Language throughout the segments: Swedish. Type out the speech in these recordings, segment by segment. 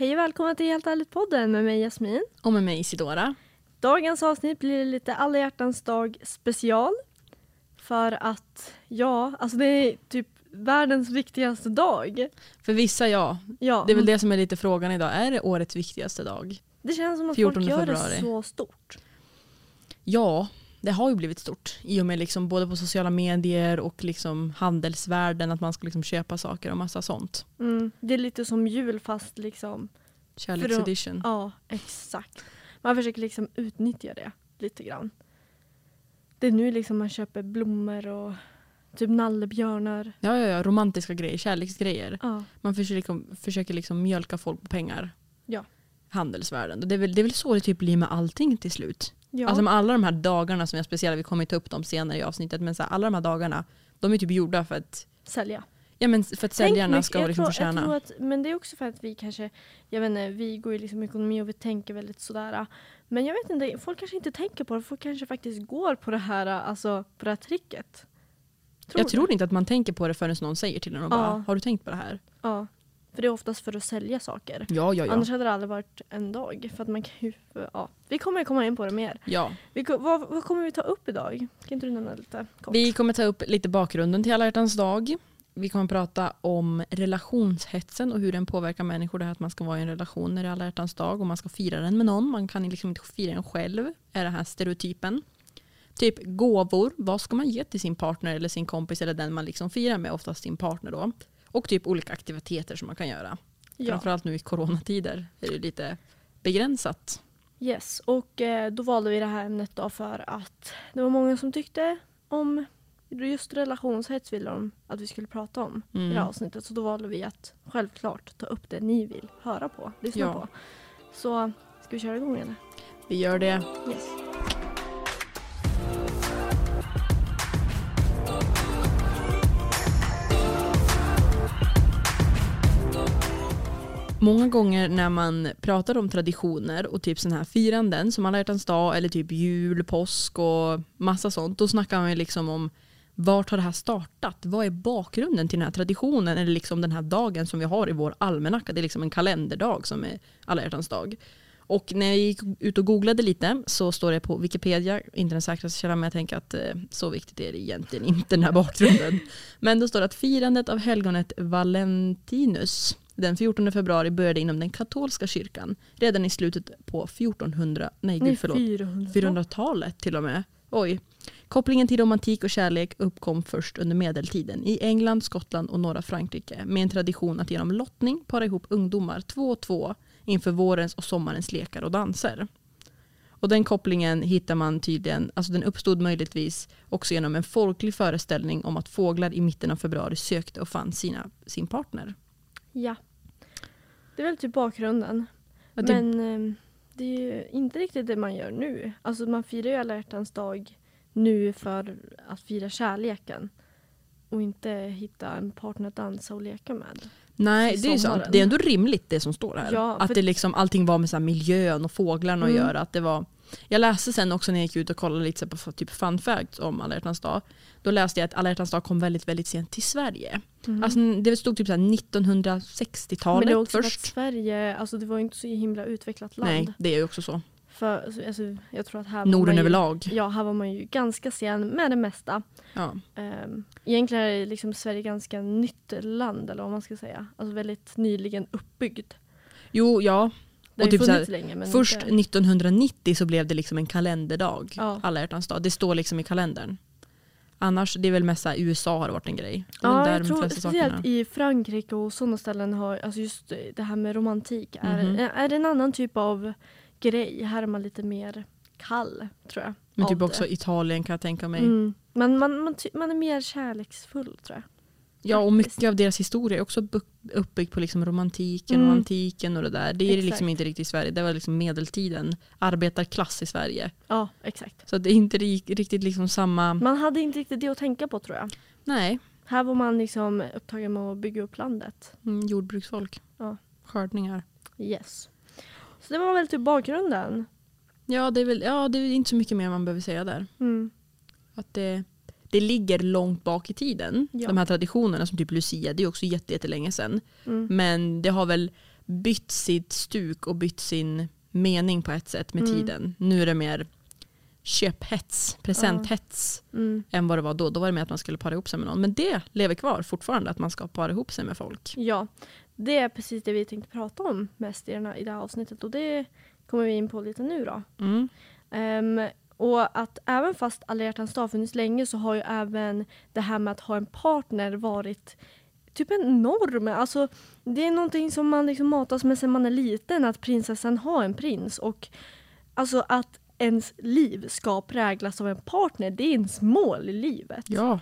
Hej och välkomna till Helt ärligt-podden med mig Jasmin. Och med mig Isidora. Dagens avsnitt blir lite alla hjärtans dag special. För att, ja, alltså det är typ världens viktigaste dag. För vissa ja. Ja, Det är väl det som är lite frågan idag. Är det årets viktigaste dag? det känns som att 14 folk gör februari. det så stort. Ja, det har ju blivit stort. I och med liksom både på sociala medier och liksom handelsvärlden att man ska liksom köpa saker och massa sånt. Mm, det är lite som jul fast liksom, Kärleksedition. ja exakt. Man försöker liksom utnyttja det lite grann. Det är nu liksom man köper blommor och typ nallebjörnar. Ja, ja, ja, romantiska grejer, kärleksgrejer. Ja, Man försöker liksom, försöker liksom mjölka folk på pengar. Ja. Handelsvärlden. Det är, väl, det är väl så det typ blir med allting till slut. Ja. Alltså alla de här dagarna som är speciella, vi kommer ta upp dem senare i avsnittet, men så här, alla de här dagarna, de är typ gjorda för att, sälja. ja, men för att säljarna mycket- ska liksom tror, få tjäna. jag tror att, Men det är också för att vi kanske, jag vet inte, vi går ju liksom ekonomi och vi tänker väldigt sådär. Men jag vet inte, folk kanske inte tänker på det, folk kanske faktiskt går på det här, alltså på det här tricket. jag du? tror inte att man tänker på det förrän någon säger till en och Ja. bara, har du tänkt på det här? Ja, för det är oftast för att sälja saker. Ja, ja, ja. Annars hade det aldrig varit en dag. För att man kan ju, ja. Vi kommer komma in på det mer. ja. Vi, vad, vad kommer vi ta upp idag? Kan inte du nämna lite kort? Vi kommer ta upp lite bakgrunden till alla hjärtans dag. Vi kommer prata om relationshetsen och hur den påverkar människor. Det här att man ska vara i en relation när det är alla hjärtans dag och man ska fira den med någon. Man kan liksom inte fira den själv, är den här stereotypen. Typ gåvor, vad ska man ge till sin partner eller sin kompis eller den man liksom firar med, oftast sin partner då. Och typ olika aktiviteter som man kan göra. ja. Framförallt nu i coronatider är det lite begränsat. Yes, och eh, då valde vi det här ämnet då för att det var många som tyckte om just relationshets ville de att vi skulle prata om i det här Mm. avsnittet. Så då valde vi att självklart ta upp det ni vill höra på, lyssna Ja. på. Så ska vi köra igång eller? Vi gör det. Yes. Många gånger när man pratar om traditioner och typ sådana här firanden som alla hjärtans dag eller typ jul, påsk och massa sånt. Då snackar man ju liksom om vart har det här startat? Vad är bakgrunden till den här traditionen eller liksom den här dagen som vi har i vår almanacka? Det är liksom en kalenderdag som är alla hjärtans dag. Och när jag gick ut och googlade lite så står det på Wikipedia, inte den säkraste källan men jag tänker att eh, så viktigt är det egentligen inte den här bakgrunden. Men då står det att firandet av helgonet Valentinus den 14 februari började inom den katolska kyrkan redan i slutet på 1400, nej gud förlåt, 400. 400-talet till och med. Oj. Kopplingen till romantik och kärlek uppkom först under medeltiden i England, Skottland och norra Frankrike med en tradition att genom lottning para ihop ungdomar två och två inför vårens och sommarens lekar och danser. Och den kopplingen hittar man tydligen, alltså den uppstod möjligtvis också genom en folklig föreställning om att fåglar i mitten av februari sökte och fann sina, sin partner. Ja. Det är väl typ bakgrunden. Ja, det- Men ehm, det är ju inte riktigt det man gör nu. Alltså man firar ju alla hjärtans dag nu för att fira kärleken. Och inte hitta en partner att dansa och leka med. Nej, det är sant. Det är ändå rimligt det som står här. Ja, att det liksom, allting var med så här miljön och fåglarna att Mm. göra. Att det var, jag läste sen också när jag gick ut och kollade lite på typ fun facts om alla hjärtans dag. Då läste jag att alla hjärtans dag kom väldigt, väldigt sent till Sverige. Mm. Alltså, det stod typ så här Men det är 1960-talet också för att först. Sverige, alltså det var inte så himla utvecklat land. Nej, det är ju också så. För, alltså, alltså, jag tror att här Norden ju, överlag. Ja, här var man ju ganska sen med det mesta. Ja. Um, egentligen är liksom Sverige ganska nytt land, eller vad man ska säga. Alltså väldigt nyligen uppbyggd. Jo, ja. Det Och typ så här, funnits länge. Men Först inte, 1990 så blev det liksom en kalenderdag. Ja. Alla hjärtans dag. Det står liksom i kalendern. Annars, det är väl mest så här, USA har det varit en grej. Det Ja, där jag tror speciellt i Frankrike och sådana ställen har, alltså just det här med romantik är, Mhm. är en annan typ av grej. Här är man lite mer kall, tror jag. Men typ det. också Italien kan jag tänka mig. Mm. Man, man, man, ty- man är mer kärleksfull, tror jag. Ja och mycket av deras historia är också uppbyggt på liksom romantiken Mm. och antiken och det där. Det är det Exakt. liksom inte riktigt i Sverige. Det var liksom medeltiden. Arbetarklass i Sverige. Ja, exakt. Så det är inte ri- riktigt liksom samma... Man hade inte riktigt det att tänka på, tror jag. Nej, Här var man liksom upptagen med att bygga upp landet. mm, jordbruksfolk. Ja. Skördningar. Yes. Så det var väl typ bakgrunden. Ja det, är väl, ja, det är inte så mycket mer man behöver säga där. Mm. Att det, det ligger långt bak i tiden. Ja. De här traditionerna som typ Lucia, det är också jätte- jättelänge sedan. Mm. Men det har väl bytt sitt stuk och bytt sin mening på ett sätt med Mm. tiden. Nu är det mer köphets, presenthets Mm. än vad det var då. Då var det mer att man skulle para ihop sig med någon. Men det lever kvar fortfarande, att man ska para ihop sig med folk. Ja, det är precis det vi tänkte prata om mest i, den här, i det här avsnittet och det kommer vi in på lite nu då. Mm. Och att även fast alla hjärtans dag funnits länge så har ju även det här med att ha en partner varit typ en norm. Alltså, det är någonting som man liksom matas med sedan man är liten, att prinsessan har en prins. Och alltså att ens liv ska präglas av en partner, det är ens mål i livet. Ja,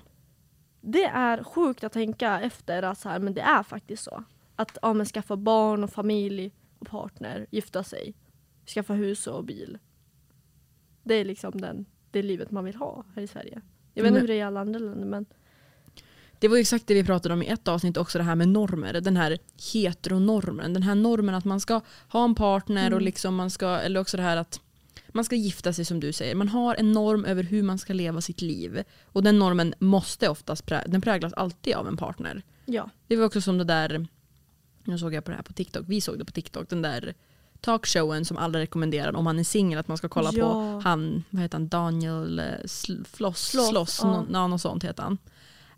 Det är sjukt att tänka efter att så här, men det är faktiskt så. Att ja, skaffa barn och familj och partner, gifta sig, skaffa hus och bil. Det är liksom den, det livet man vill ha här i Sverige. Jag vet inte hur det är i alla andra länder men det var ju exakt det vi pratade om i ett avsnitt också, det här med normer. Den här heteronormen. Den här normen att man ska ha en partner och Mm. liksom man ska, eller också det här att man ska gifta sig som du säger. Man har en norm över hur man ska leva sitt liv. Och den normen måste oftast, prä- den präglas alltid av en partner. ja. Det var också som det där, nu såg jag på det här på TikTok, vi såg det på TikTok, den där talkshowen som alla rekommenderar om man är singel att man ska kolla Ja. på. Han, vad heter han, Daniel eh, Sl- Floss, Sloss, ja. nå- ja, något sånt heter han.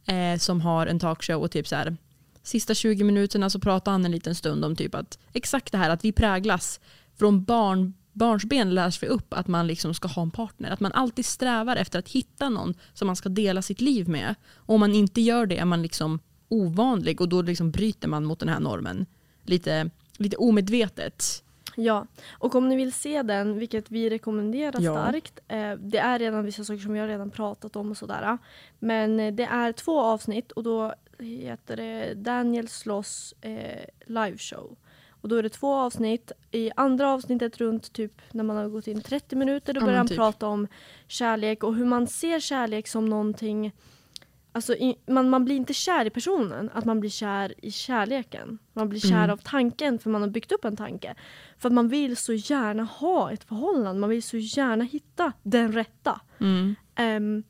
Eh, som har en talkshow och typ så här sista 20 minuterna så pratar han en liten stund om typ att exakt det här att vi präglas från barn barnsben lärs vi upp att man liksom ska ha en partner. Att man alltid strävar efter att hitta någon som man ska dela sitt liv med. Och om man inte gör det är man liksom ovanlig och då liksom bryter man mot den här normen. Lite, lite omedvetet. Ja, och om ni vill se den, vilket vi rekommenderar Ja. starkt, eh, det är redan vissa saker som har redan pratat om och sådär. Men eh, det är två avsnitt och då heter det Daniel Sloss eh, liveshow. Och då är det två avsnitt. I andra avsnittet runt typ när man har gått in 30 minuter då Ja, börjar han typ. prata om kärlek och hur man ser kärlek som någonting Alltså, man, man blir inte kär i personen, att man blir kär i kärleken. Man blir kär Mm. av tanken för man har byggt upp en tanke. För att man vill så gärna ha ett förhållande, man vill så gärna hitta den rätta. Mm. Ehm,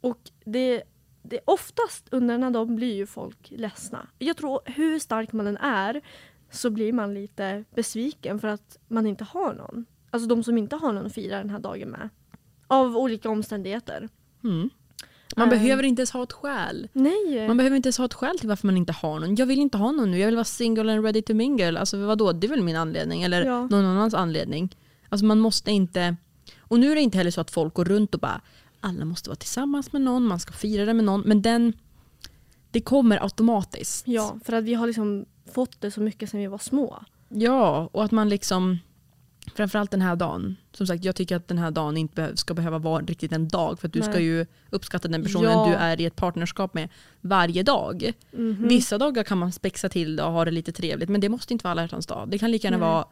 och det, det oftast under här dagen blir ju folk ledsna. Jag tror hur stark man än är så blir man lite besviken för att man inte har någon. Alltså de som inte har någon att fira den här dagen med. Av olika omständigheter. Mm. Man Ehm. behöver inte ens ha ett skäl. Nej! Man behöver inte ens ha ett skäl till varför man inte har någon. Jag vill inte ha någon nu, jag vill vara single and ready to mingle. Alltså vadå, det är väl min anledning eller Ja. någon annans anledning. Alltså man måste inte... Och nu är det inte heller så att folk går runt och bara alla måste vara tillsammans med någon, man ska fira det med någon. Men den, det kommer automatiskt. Ja, för att vi har liksom fått det så mycket sedan vi var små. Ja, och att man liksom Framförallt den här dagen. Som sagt, jag tycker att den här dagen inte ska behöva vara riktigt en dag. För att du ska Nej. ju uppskatta den personen Ja. du är i ett partnerskap med varje dag. Mhm. Vissa dagar kan man spexa till det och ha det lite trevligt. Men det måste inte vara alla hjärtans dag. Det kan lika gärna Nej. vara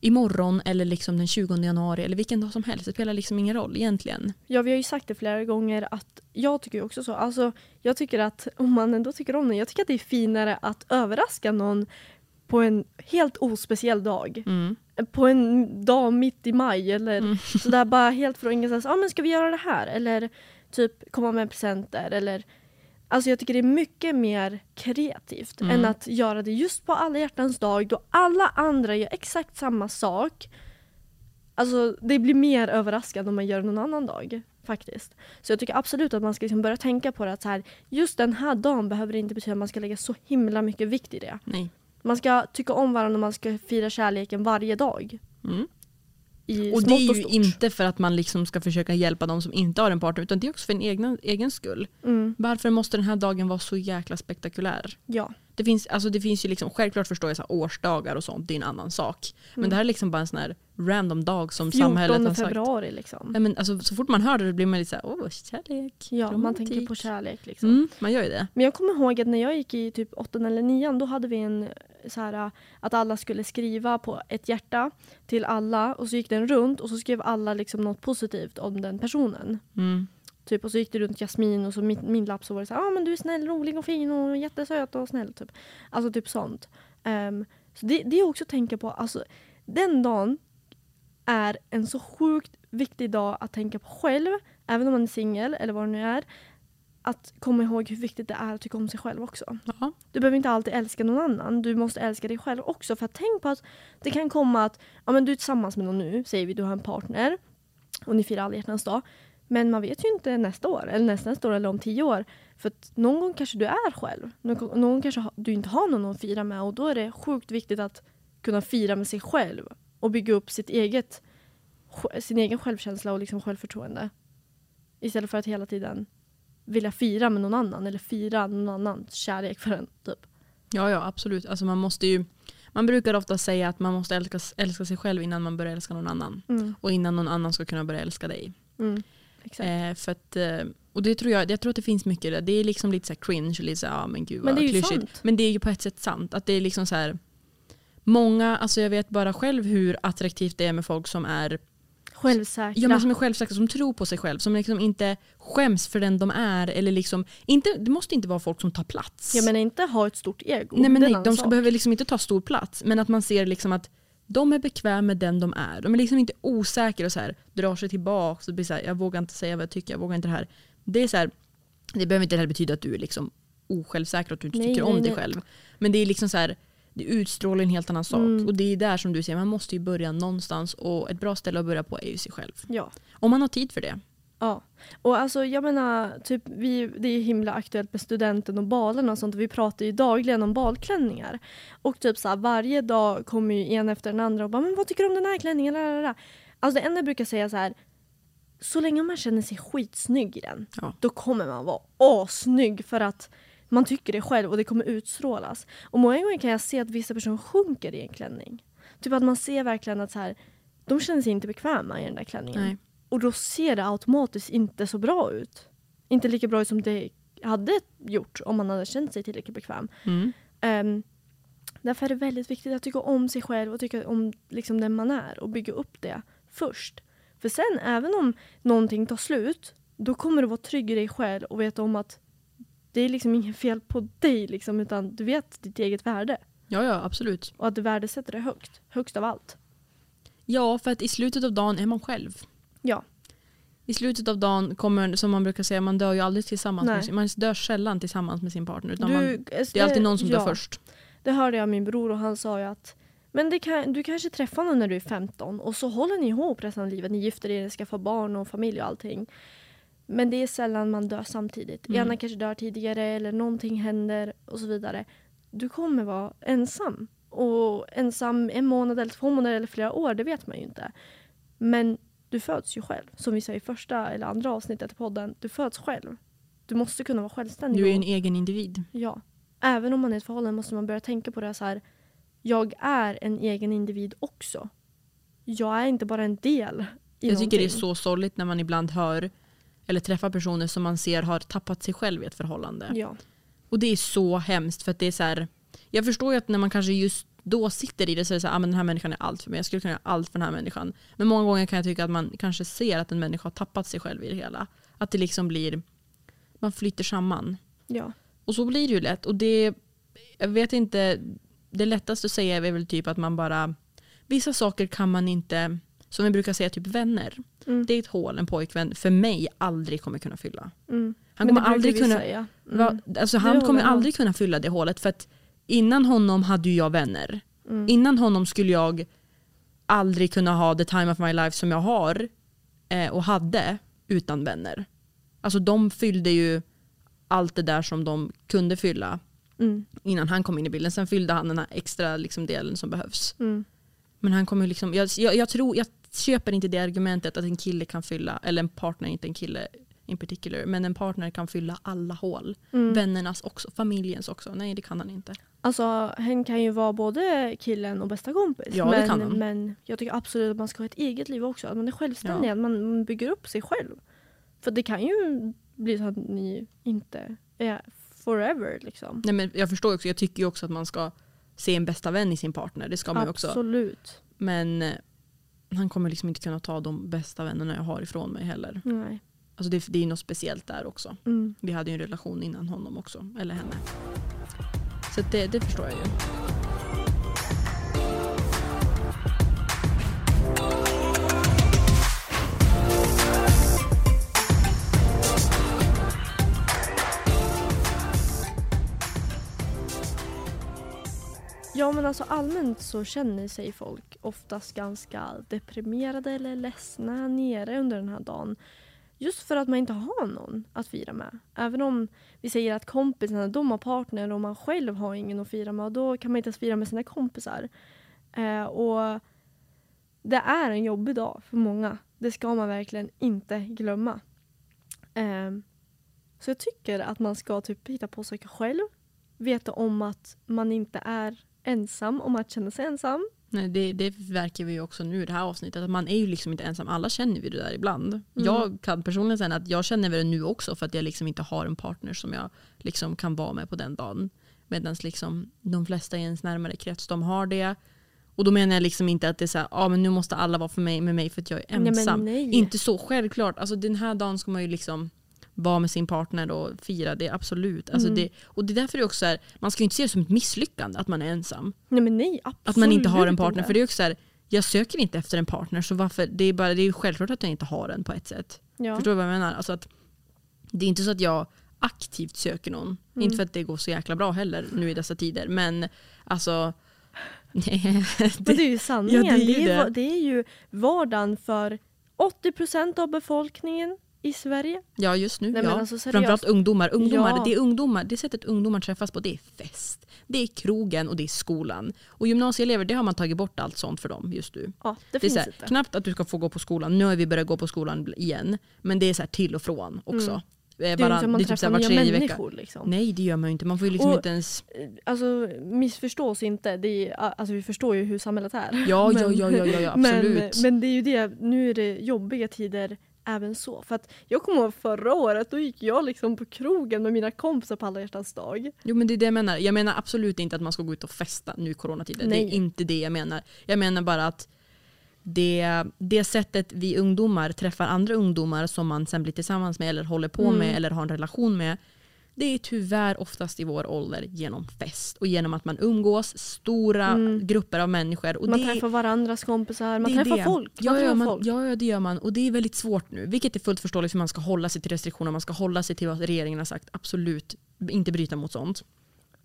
imorgon eller liksom den 20 januari. Eller vilken dag som helst. Det spelar liksom ingen roll egentligen. Ja, vi har ju sagt det flera gånger att jag tycker också så. Alltså, jag tycker att om man ändå tycker om någon, jag tycker att det är finare att överraska någon på en helt ospeciell dag. Mm. På en dag mitt i maj eller Mm. sådär bara helt från ingenstans. Ja ah, men ska vi göra det här? Eller typ komma med presenter eller Alltså jag tycker det är mycket mer kreativt Mm. än att göra det just på alla hjärtans dag då alla andra gör exakt samma sak. Alltså det blir mer överraskande om man gör det någon annan dag faktiskt. Så jag tycker absolut att man ska liksom börja tänka på det att så här, just den här dagen behöver det inte betyda att man ska lägga så himla mycket vikt i det. Nej. Man ska tycka om varandra och man ska fira kärleken varje dag. Mm. Och det är och ju stort. inte för att man liksom ska försöka hjälpa de som inte har en partner. Utan det är också för en egen, egen skull. Mm, Varför måste den här dagen vara så jäkla spektakulär? ja. Det finns, alltså det finns ju liksom, självklart förstår jag så här, årsdagar och sånt, det är en annan sak. Men Mm. det här är liksom bara en sån här random dag som 14 samhället har sagt. februari liksom. Ja, men alltså, så fort man hör det blir man lite såhär, åh kärlek, Ja, man romantik. tänker på kärlek liksom. Mm, man gör ju det. Men jag kommer ihåg att när jag gick i typ åttan eller nian då hade vi en så här att alla skulle skriva på ett hjärta till alla och så gick den runt och så skrev alla liksom något positivt om den personen. Mm. Typ, och så gick det runt Jasmin och så min, min lapp så var det så här, ah, men du är snäll, rolig och fin och jättesöt och snäll. Typ. Alltså typ sånt. Ehm, så det, det är också att tänka på, alltså den dagen är en så sjukt viktig dag att tänka på själv, även om man är singel eller vad det nu är. att komma ihåg hur viktigt det är att tycka om sig själv också. Ja. Du behöver inte alltid älska någon annan. Du måste älska dig själv också. För att tänk på att det kan komma att ja, men du är tillsammans med någon nu, säger vi du har en partner och ni firar alla hjärtans dag. Men man vet ju inte nästa år eller nästa, nästa år eller om tio år. För att någon gång kanske du är själv. Någon, någon gång kanske ha- du inte har någon att fira med och då är det sjukt viktigt att kunna fira med sig själv och bygga upp sitt eget, sin egen självkänsla och liksom självförtroende. Istället för att hela tiden vilja fira med någon annan eller fira någon annans kärlek för en. Typ. ja, ja absolut. Alltså man, måste ju, man brukar ofta säga att man måste älska, älska sig själv innan man börjar älska någon annan. Mm. Och innan någon annan ska kunna börja älska dig. Mm. Eh, för att, eh, och det tror jag, jag tror att det finns mycket i det. Det är liksom lite så cringe och lite så här, ja men gud Men det är ju klyschigt. sant. Men det är ju på ett sätt sant. Att det är liksom så här, många, alltså jag vet bara själv hur attraktivt det är med folk som är, Självsäkra. ja, men som är självsäkra, som tror på sig själv, som liksom inte skäms för den de är. Eller liksom, inte, det måste inte vara folk som tar plats. Jag menar inte ha ett stort ego. nej, men nej, de ska behöver liksom inte ta stor plats, men att man ser liksom att de är bekväma med den de är. De är liksom inte osäkra och så här, drar sig tillbaka och blir så här, jag vågar inte säga vad jag tycker, jag vågar inte det här. Det är så här, det behöver inte heller betyda att du är liksom osjälvsäker och att du inte Nej, tycker nej, om dig nej. själv. Men det är liksom så här, det utstrålar en helt annan sak. Mm. Och det är där som du säger, man måste ju börja någonstans och ett bra ställe att börja på är ju sig själv. Ja. Om man har tid för det. Ja. Och alltså jag menar, typ, vi, det är himla aktuellt med studenten och balerna och sånt. Vi pratar ju dagligen om balklänningar. Och typ så här, varje dag kommer ju en efter den andra och bara “men vad tycker du om den här klänningen?” Alltså det enda jag brukar säga så här. Så länge man känner sig skitsnygg i den, Ja. då kommer man vara assnygg för att man tycker det själv och det kommer utstrålas. Och många gånger kan jag se att vissa personer sjunker i en klänning. Typ att man ser verkligen att så här, de känner sig inte bekväma i den där klänningen. Nej. Och då ser det automatiskt inte så bra ut. Inte lika bra ut som det hade gjort om man hade känt sig tillräckligt bekväm. Mm. Um, därför är det väldigt viktigt att tycka om sig själv och tycka om liksom, den man är och bygga upp det först. För sen, även om någonting tar slut, då kommer du vara trygg i dig själv och veta om att det är liksom inget fel på dig, liksom, utan du vet ditt eget värde. Ja, ja, absolut. Och att du värdesätter det högt. Högst av allt. Ja, för att i slutet av dagen är man själv. Ja. I slutet av dagen kommer, som man brukar säga, man dör ju aldrig tillsammans Nej. med sin, man dör sällan tillsammans med sin partner. Utan Du- man, det är alltid någon som ja. dör först. Det hörde jag av min bror och han sa ju att men kan, du kanske träffar någon när du är 15 och så håller ni ihop resten av livet. Ni gifter er, skaffar barn och familj och allting. Men det är sällan man dör samtidigt. Mm. Ena kanske dör tidigare eller någonting händer och så vidare. Du kommer vara ensam. Och ensam en månad eller två månader eller flera år, det vet man ju inte. Men du föds ju själv. Som vi sa i första eller andra avsnittet i podden. Du föds själv. Du måste kunna vara självständig. Du är en egen individ. Ja. Även om man är i ett förhållande måste man börja tänka på det så här. Jag är en egen individ också. Jag är inte bara en del i Jag tycker det är någonting. så sorgligt när man ibland hör eller träffar personer som man ser har tappat sig själv i ett förhållande. Ja. Och det är så hemskt för att det är så här, jag förstår ju att när man kanske just då sitter i det så är det så här, ah, men den här människan är allt för mig, jag skulle kunna göra allt för den här människan. Men många gånger kan jag tycka att man kanske ser att en människa har tappat sig själv i det hela. Att det liksom blir, man flyter samman. ja. Och så blir det ju lätt. Och det, jag vet inte, det lättaste att säga är väl typ att man bara, vissa saker kan man inte, som vi brukar säga, typ vänner. Mm. Det är ett hål en pojkvän för mig aldrig kommer kunna fylla. Mm. Han kommer aldrig kunna. Mm. Va, alltså han kommer aldrig kunna fylla det hålet för att innan honom hade ju jag vänner. Mm. Innan honom skulle jag aldrig kunna ha the time of my life som jag har eh, och hade utan vänner. Alltså de fyllde ju allt det där som de kunde fylla Mm. innan han kom in i bilden. Sen fyllde han den här extra liksom, delen som behövs. Mm. Men han kommer liksom, jag, jag, jag, tror, jag köper inte det argumentet att en kille kan fylla, eller en partner, inte en kille in particular, men en partner kan fylla alla hål. Mm. Vännernas också, familjens också. Nej det kan han inte. Alltså, hen kan ju vara både killen och bästa kompis. Ja, det men, kan han. men jag tycker absolut att man ska ha ett eget liv också. Att man är självständig, Ja. att man, man bygger upp sig själv. För det kan ju bli så att ni inte är forever liksom. Nej, men jag förstår också, jag tycker ju också att man ska se en bästa vän i sin partner. Det ska man ju också. Absolut. Men eh, han kommer liksom inte kunna ta de bästa vännerna jag har ifrån mig heller. Nej. Alltså det, det är något speciellt där också. Mm. Vi hade ju en relation innan honom också, eller henne. Så det, det förstår jag ju. Ja men alltså allmänt så känner sig folk oftast ganska deprimerade eller ledsna nere under den här dagen. Just för att man inte har någon att fira med. Även om vi säger att kompisarna de har partner och man själv har ingen att fira med. Då kan man inte ens fira med sina kompisar. Eh, och det är en jobbig dag för många. Det ska man verkligen inte glömma. Eh, så jag tycker att man ska typ hitta på saker själv. Veta om att man inte är ensam om att känna sig ensam. Nej, det, det verkar vi ju också nu i det här avsnittet. Att man är ju liksom inte ensam. Alla känner vi det där ibland. Jag kan personligen säga att jag känner det nu också för att jag liksom inte har en partner som jag liksom kan vara med på den dagen. Medan liksom de flesta i ens närmare krets de har det. Och då menar jag liksom inte att det är så här, ah, men nu måste alla vara för mig, med mig för att jag är Nej, ensam. nej. Inte så självklart. Alltså den här dagen ska man ju liksom vara med sin partner och fira det, absolut. Alltså Mm. det, och det är därför det också är, man ska ju inte se det som ett misslyckande att man är ensam. Nej men nej, absolut Att man inte har en partner. inte. För det är också så här, jag söker inte efter en partner så varför, det är, bara, det är självklart att jag inte har en på ett sätt. ja. Förstår du vad jag menar? Alltså att, det är inte så att jag aktivt söker någon. Mm. Inte för att det går så jäkla bra heller nu i dessa tider. Men alltså... Men det är ju sanningen. Ja, det är ju det, det. det är ju vardagen för 80% av befolkningen i Sverige. ja just nu, Nej, ja. alltså. Framförallt ungdomar. ungdomar Ja. Det är ungdomar. Det sättet ungdomar träffas på det är fest. Det är krogen och det är skolan. Och gymnasieelever, det har man tagit bort allt sånt för dem just nu. Ja, det, Det är finns så här, inte. knappt att du ska få gå på skolan. Nu har vi börjat gå på skolan igen. Men det är så här till och från också. Mm. Eh, Det är varann- inte man det är typ träffar nya människor. Liksom. Nej det gör man ju inte. Man får ju liksom Och- inte ens... Alltså missförstås inte. Det är, alltså, vi förstår ju hur samhället är. Ja, ja, Men- ja, ja, ja, ja absolut. Men, men det är ju det, nu är det jobbiga tider även så. För att jag kommer ihåg förra året, då gick jag liksom på krogen med mina kompisar på alla hjärtans dag. Jo men det är det jag menar. Jag menar absolut inte att man ska gå ut och festa nu i coronatider. Det Nej. är inte det jag menar. Jag menar bara att det, det sättet vi ungdomar träffar andra ungdomar som man sen blir tillsammans med eller håller på Mm. med eller har en relation med. Det är tyvärr oftast i vår ålder genom fest och genom att man umgås stora Mm. grupper av människor. Och man det, träffar varandras kompisar, man träffar det. folk. Ja, man ja, träffar man, folk. ja, det gör man. Och det är väldigt svårt nu. Vilket är fullt förståeligt för man ska hålla sig till restriktioner. Man ska hålla sig till vad regeringen har sagt. Absolut inte bryta mot sånt.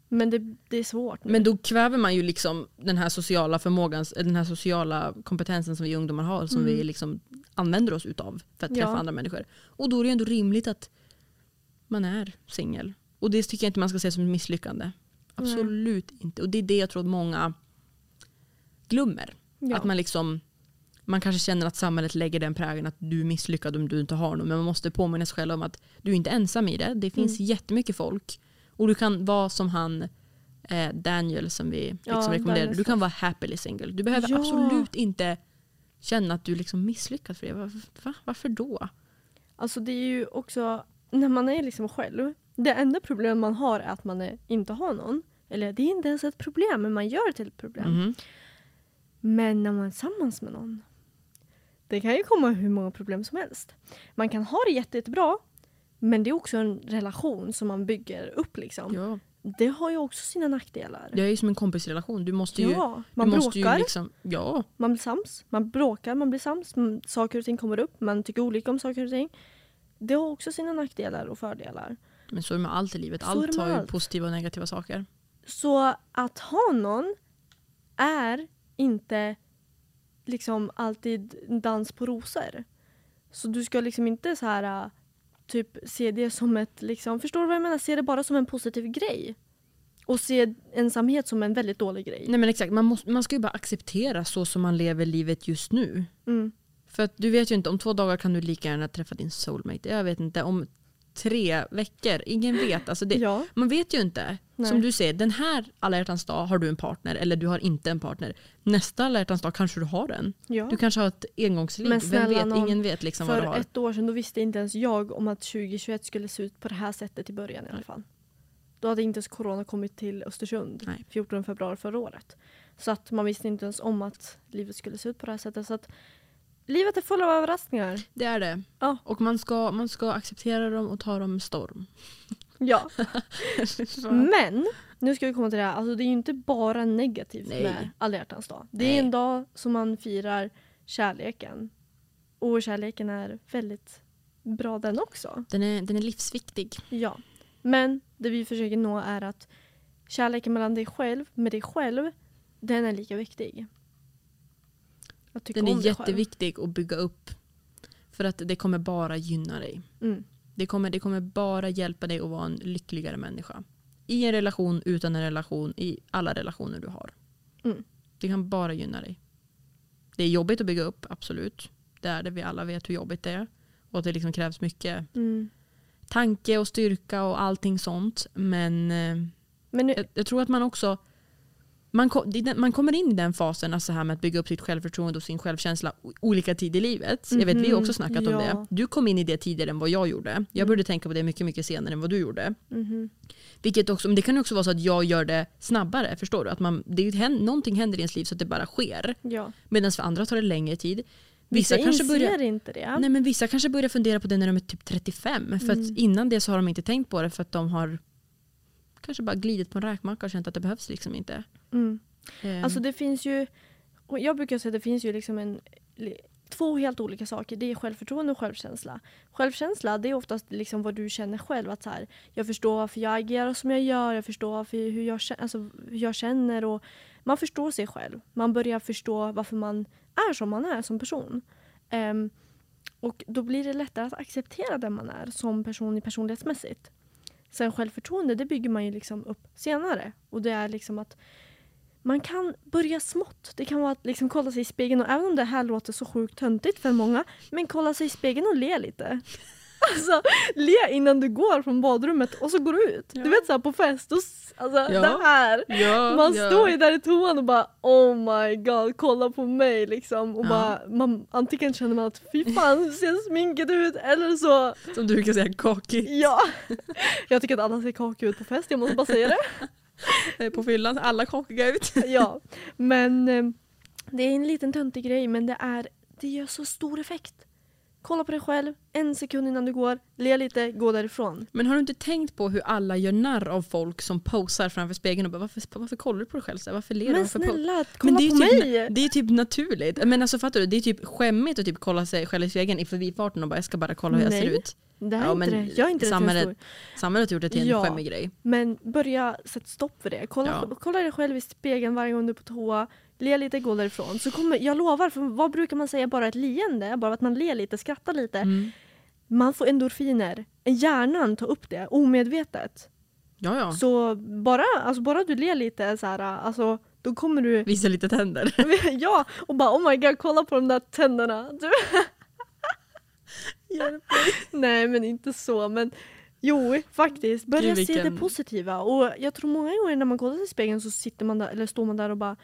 Men det, det är svårt. Nu. Men då kväver man ju liksom den här sociala förmågan, den här sociala kompetensen som vi ungdomar har som Mm. vi liksom använder oss utav för att träffa Ja. andra människor. Och då är det ändå rimligt att man är singel. Och det tycker jag inte man ska se som ett misslyckande. Absolut inte. Och det är det jag tror att många glömmer. ja. Att man liksom man kanske känner att samhället lägger den prägeln att du är misslyckad om du inte har någon. Men man måste påminna sig själv om att du är inte ensam i det. Det finns Mm. jättemycket folk. Och du kan vara som han eh, Daniel som vi liksom Ja, rekommenderar. Daniel Du kan vara happily single. Du behöver Ja. absolut inte känna att du är liksom misslyckad för det. Va? Varför då? Alltså det är ju också, när man är liksom själv, det enda problem man har är att man är, inte har någon. Eller det är inte ens ett problem, men man gör det till ett problem. Mhm. Men när man är tillsammans med någon, det kan ju komma hur många problem som helst. Man kan ha det jätte, jättebra, men det är också en relation som man bygger upp. Liksom. Ja. Det har ju också sina nackdelar. Det är ju som en kompisrelation. Du måste ju, Ja, man du bråkar, liksom, ja, man blir sams. Man bråkar, man blir sams. Mm, Saker och ting kommer upp, man tycker olika om saker och ting. Det har också sina nackdelar och fördelar. men så är det med allt i livet. Allt har ju allt. positiva och negativa saker. Så att ha någon är inte liksom alltid dans på rosor. Så du ska liksom inte så här äh, typ se det som ett, liksom, förstår du vad jag menar? Se det bara som en positiv grej. Och se ensamhet som en väldigt dålig grej. Nej men exakt, man, måste, man ska ju bara acceptera så som man lever livet just nu. Mm. För att du vet ju inte, om två dagar kan du lika gärna träffa din soulmate. Jag vet inte, om tre veckor, ingen vet. Alltså det, Ja, Man vet ju inte. Nej. Som du säger, den här alla hjärtans dag har du en partner eller du har inte en partner. Nästa alla hjärtans dag kanske du har en. ja. Du kanske har ett engångsligg. Men Vem vet? nån, Ingen vet liksom vad För du har. ett år sedan då visste inte ens jag om att 2021 skulle se ut på det här sättet i början i alla fall. Då hade inte ens corona kommit till Östersund Nej. 14 februari förra året. Så att man visste inte ens om att livet skulle se ut på det här sättet. Så att livet är fullt av överraskningar. Det är det. Ja. Och man ska, man ska acceptera dem och ta dem med storm. Ja. Men nu ska vi komma till det här. Alltså, det är ju inte bara negativt Nej. med alla hjärtans dag. Det Nej. är en dag som man firar kärleken. Och kärleken är väldigt bra den också. Den är, den är livsviktig. Ja. Men det vi försöker nå är att kärleken mellan dig själv, med dig själv, den är lika viktig. Den är dig själv. jätteviktig att bygga upp. För att det kommer bara gynna dig. Mm. Det kommer, det kommer bara hjälpa dig att vara en lyckligare människa. I en relation, utan en relation, i alla relationer du har. Mm. Det kan bara gynna dig. Det är jobbigt att bygga upp, absolut. Det är det, vi alla vet hur jobbigt det är. Och att det liksom krävs mycket Mm. tanke och styrka och allting sånt. Men eh, Men nu, jag, jag tror att man också man, man kommer in i den fasen, alltså här med att bygga upp sitt självförtroende och sin självkänsla olika tid i livet. Jag vet, vi har också Mhm, snackat om ja. det. Du kom in i det tidigare än vad jag gjorde. Jag Mm. började tänka på det mycket, mycket senare än vad du gjorde. mhm. Vilket också, men det kan också vara så att jag gör det snabbare. Förstår du? Att man, det är, någonting händer i ens liv så att det bara sker. ja. Medan för andra tar det längre tid. Vissa, Vissa, kanske börjar, inte det. nej, men vissa kanske börjar fundera på det när de är typ 35. För Mm. att innan det så har de inte tänkt på det för att de har kanske bara glidit på en räkmacka och känt att det behövs liksom inte. Mm. Ehm, Alltså det finns ju, och jag brukar säga att det finns ju liksom en, två helt olika saker. Det är självförtroende och självkänsla. Självkänsla det är oftast liksom vad du känner själv. Att så här, jag förstår varför jag agerar som jag gör, jag förstår varför, hur, jag, alltså, hur jag känner. Och man förstår sig själv. Man börjar förstå varför man är som man är som person. Ehm, och då blir det lättare att acceptera den man är som person i personlighetsmässigt. Sen självförtroende det bygger man ju liksom upp senare. Och det är liksom att man kan börja smått. Det kan vara att liksom kolla sig i spegeln och även om det här låter så sjukt töntigt för många, men kolla sig i spegeln och le lite. Alltså, le innan du går från badrummet och så går du ut. Ja. Du vet såhär på fest, och, alltså Ja. det här. ja, Man står ju där i toan och bara oh my god, kolla på mig liksom. Och bara, man, antingen känner man att fy fan ser sminket ut eller så Som du brukar säga, kakig. ja. Jag tycker att alla ser kakiga ut på fest, jag måste bara säga det. Eh, På fyllan, alla kakiga ut. ja, men eh, det är en liten töntig grej men det, är, det gör så stor effekt. Kolla på dig själv, en sekund innan du går, le lite, gå därifrån. Men har du inte tänkt på hur alla gör narr av folk som posar framför spegeln och bara varför, varför kollar du på dig själv? Så här, Varför ler du? Men Varför po-" snälla, kolla Men det är, på typ, mig! det är typ naturligt. Men alltså fattar du, det är typ skämmigt att typ kolla sig själv i spegeln i förbifarten och bara jag ska bara kolla hur jag Nej. ser ut. Det här Ja, är inte det. Jag är inte samhället-. Samhället har gjort det till en Ja. skämmig grej. Men börja sätta stopp för det. Kolla, Ja. kolla dig själv i spegeln varje gång du är på toa. Le lite, gå därifrån. Så kommer, jag lovar, för vad brukar man säga? Bara ett leende? Bara att man ler lite, skrattar lite. Mm. Man får endorfiner. Hjärnan tar upp det omedvetet. Ja, ja. Så bara, alltså bara du ler lite så här, alltså, då kommer du... Visa lite tänder. ja, och bara oh my god, kolla på de där tänderna. Du... Nej men inte så, men jo faktiskt. Börja Gud, se det vilken- positiva. Och jag tror många gånger när man kollar sig i spegeln så sitter man där, eller står man där och bara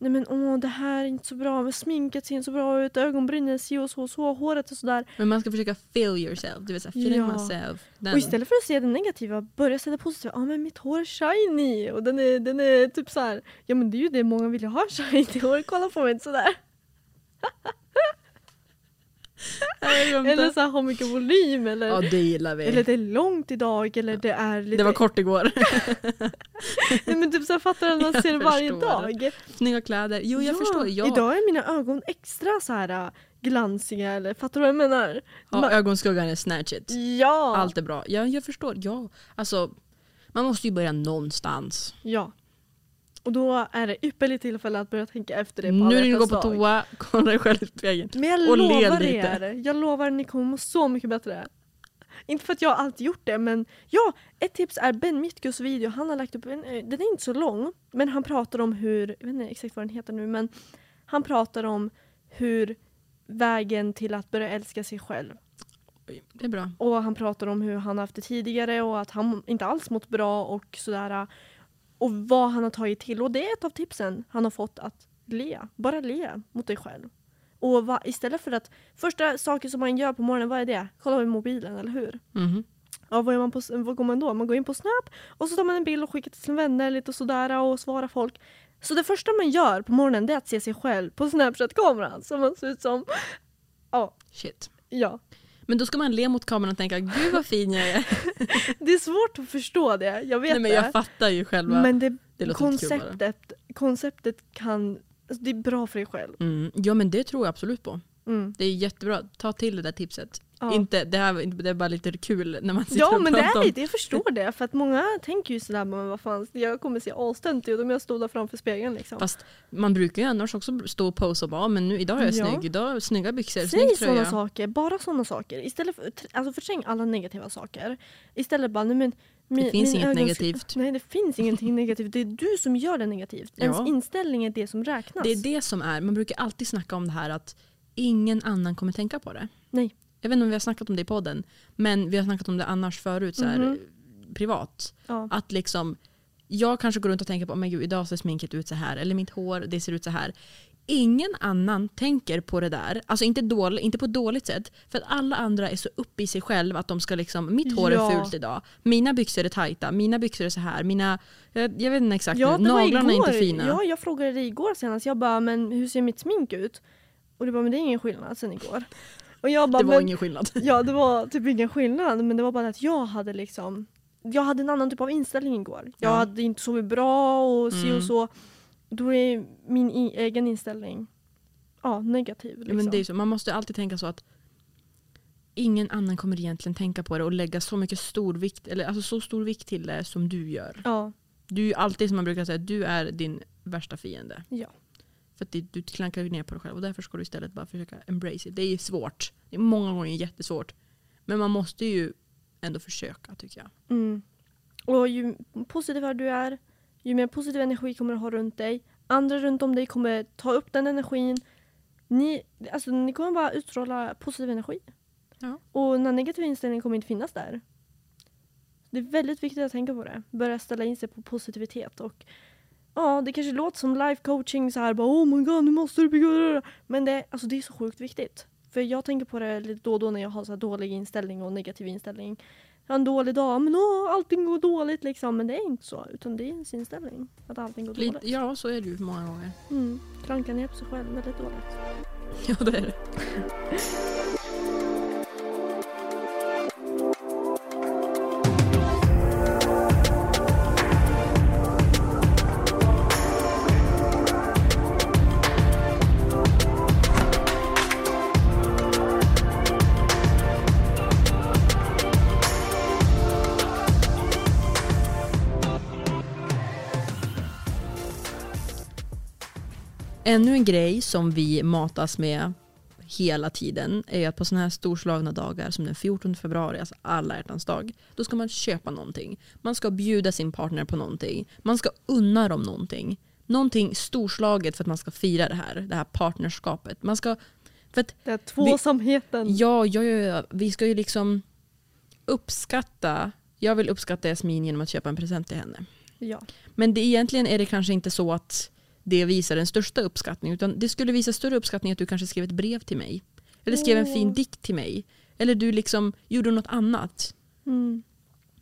Nej men åh det här är inte så bra, men sminket ser inte så bra ut, ögonbrynen si och så och så, håret är sådär. Men man ska försöka feel yourself. Du vet, så här, feeling Ja. myself. Den. Och istället för att se det negativa, börja se det positiva. Ja men mitt hår är shiny och den är, den är typ så här. Ja men det är ju det många vill ha shiny hår, kolla på mig sådär. Eller så här, ha mycket volym eller, Ja, det gillar vi. eller det är långt idag eller det är lite... Det var kort igår. Nej, men typ så här, fattar du att man Jag ser det varje dag? Snygga kläder. Jo, jag ja, förstår. Ja. Idag är mina ögon extra så här äh, glansiga eller fattar du vad jag menar? Ja, Man- ögonskuggan är snatch it. Ja! Allt är bra. Ja, jag förstår. Ja. Alltså, man måste ju börja någonstans. Ja. Och då är det ypperligt tillfälle att börja tänka efter det på Nu när du går på toa, kolla dig själv i spegeln. Men jag och lovar lite. er, jag lovar att ni kommer må så mycket bättre. Inte för att jag alltid gjort det men ja, ett tips är Ben Mitkus video. Han har lagt upp en, eh, den är inte så lång men han pratar om hur, jag vet inte exakt vad den heter nu men han pratar om hur vägen till att börja älska sig själv. Det är bra. Och han pratar om hur han har haft det tidigare och att han inte alls mått bra och sådär. Och vad han har tagit till. Och det är ett av tipsen han har fått att le. Bara le mot dig själv. Och va, istället för att första saker som man gör på morgonen, vad är det? Kolla på mobilen, eller hur? Mhm. Ja, vad, gör man på, vad går man då? Man går in på Snap och så tar man en bild och skickar till sina vänner lite och sådär och svarar folk. Så det första man gör på morgonen det är att se sig själv på Snapchat-kameran som man ser ut som. Ja, Shit. ja. Men då ska man le mot kameran och tänka gud vad fin jag är. Det är svårt att förstå det, jag vet Nej, men jag fattar ju själva. Men det, det konceptet, konceptet kan, alltså det är bra för dig själv. Mm. Ja men det tror jag absolut på. Mm. Det är jättebra. Ta till det där tipset. Ja. Inte, det, här, det är bara lite kul när man sitter Ja och men det pratar är om- lite, jag förstår det. För att många tänker ju sådär, men vad fan, jag kommer se astöntig ut om jag står där framför spegeln liksom. Fast man brukar ju annars också stå och posa och bara "Ah, men nu, idag är jag Ja. snygg, idag snygga byxor, Säg snygg sådana tröja. saker, bara sådana saker. Istället för, alltså förträng alla negativa saker. Istället bara, nej men min, Det finns inget ögon- negativt. Nej det finns ingenting negativt, det är du som gör det negativt. Ja. Ens inställning är det som räknas. Det är det som är, man brukar alltid snacka om det här att ingen annan kommer tänka på det. Nej. Jag vet inte om vi har snackat om det i podden, men vi har snackat om det annars förut så här, Mhm. privat. Ja. Att liksom, jag kanske går runt och tänker på men gud, idag ser sminket ut så här eller mitt hår det ser ut så här. Ingen annan tänker på det där, alltså inte, dålig, inte på ett dåligt sätt. För att alla andra är så uppe i sig själv att de ska liksom, mitt hår Ja. är fult idag, mina byxor är tajta, mina byxor är så här, mina, jag, jag vet inte exakt Ja, nu, naglarna är inte fina. Ja, jag frågade dig igår senast. Jag bara, men hur ser mitt smink ut? Och du bara, men det är ingen skillnad sen igår. Och jag bara, det var men, ingen skillnad. Ja, det var typ ingen skillnad. Men det var bara att jag hade liksom jag hade en annan typ av inställning igår. Jag Ja. hade inte sovit bra och si Mm. och så. Då är min egen inställning ja, negativ. Ja, Liksom. men det är så, man måste alltid tänka så att ingen annan kommer egentligen tänka på det och lägga så mycket stor vikt, eller alltså så stor vikt till det som du gör. ja, Du är alltid som man brukar säga, du är din värsta fiende. ja. För att det, du klankar ju ner på dig själv och därför ska du istället bara försöka embrace it. Det är svårt. Det är många gånger jättesvårt. Men man måste ju ändå försöka tycker jag. Mm. Och ju positivare du är, ju mer positiv energi kommer du ha runt dig. Andra runt om dig kommer ta upp den energin. Ni, alltså, ni kommer bara utstråla positiv energi. Ja. Och den negativa inställningen kommer inte finnas där. Det är väldigt viktigt att tänka på det. Börja ställa in sig på positivitet. Och ja, det kanske låter som life coaching så här bara oh my god nu måste du bygga. Men det, alltså, det är så sjukt viktigt. För jag tänker på det lite då och då när jag har så dålig inställning och negativ inställning. Jag har en dålig dag, men åh, allting går dåligt liksom. Men det är inte så, utan det är ens inställning. Att allting går dåligt. ja, så är det ju många gånger. Mm. Klanka ner på sig själv väldigt dåligt. Ja, det är det. Ännu en grej som vi matas med hela tiden är att på sådana här storslagna dagar som den 14 februari, alltså alla hjärtans dag, då ska man köpa någonting. Man ska bjuda sin partner på någonting. Man ska unna dem någonting. Någonting storslaget för att man ska fira det här, det här partnerskapet. Man ska, för att, Det är tvåsamheten. ja, ja, ja, ja, vi ska ju liksom uppskatta, jag vill uppskatta Jasmin genom att köpa en present till henne. Ja. Men det, egentligen är det kanske inte så att det visar den största uppskattningen. Utan det skulle visa större uppskattning att du kanske skrev ett brev till mig. Eller skrev en fin dikt till mig. Eller du liksom gjorde något annat. Mm.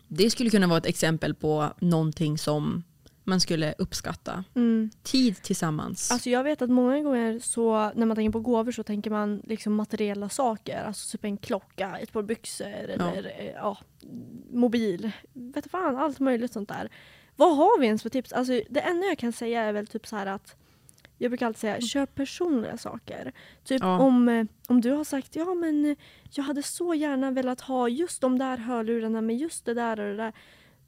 Det skulle kunna vara ett exempel på någonting som man skulle uppskatta. Mm. Tid tillsammans. Alltså jag vet att många gånger så när man tänker på gåvor så tänker man liksom materiella saker. Alltså typ en klocka, ett par byxor eller eh, ja, mobil. Vet fan, allt möjligt sånt där. Vad har vi ens för tips? Alltså det enda jag kan säga är väl typ så här att jag brukar alltid säga köp personliga saker. Typ Ja. om, eh, om du har sagt ja men eh, jag hade så gärna velat ha just de där hörlurarna med just det där och det där.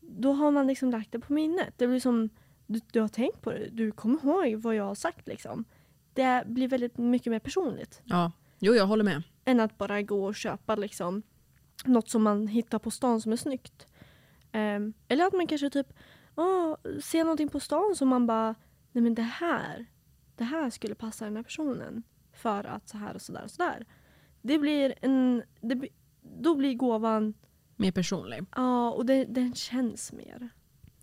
Då har man liksom lagt det på minnet. Det blir som du, du har tänkt på det. Du kommer ihåg vad jag har sagt liksom. Det blir väldigt mycket mer personligt Ja, jo jag håller med. än att bara gå och köpa liksom något som man hittar på stan som är snyggt. Ehm, eller att man kanske typ åh, ser någonting på stan som man bara nej men det här, det här skulle passa den här personen för att så här och så där och så där. Det blir en, det, då blir gåvan, Mer personlig. ja och det, den känns mer.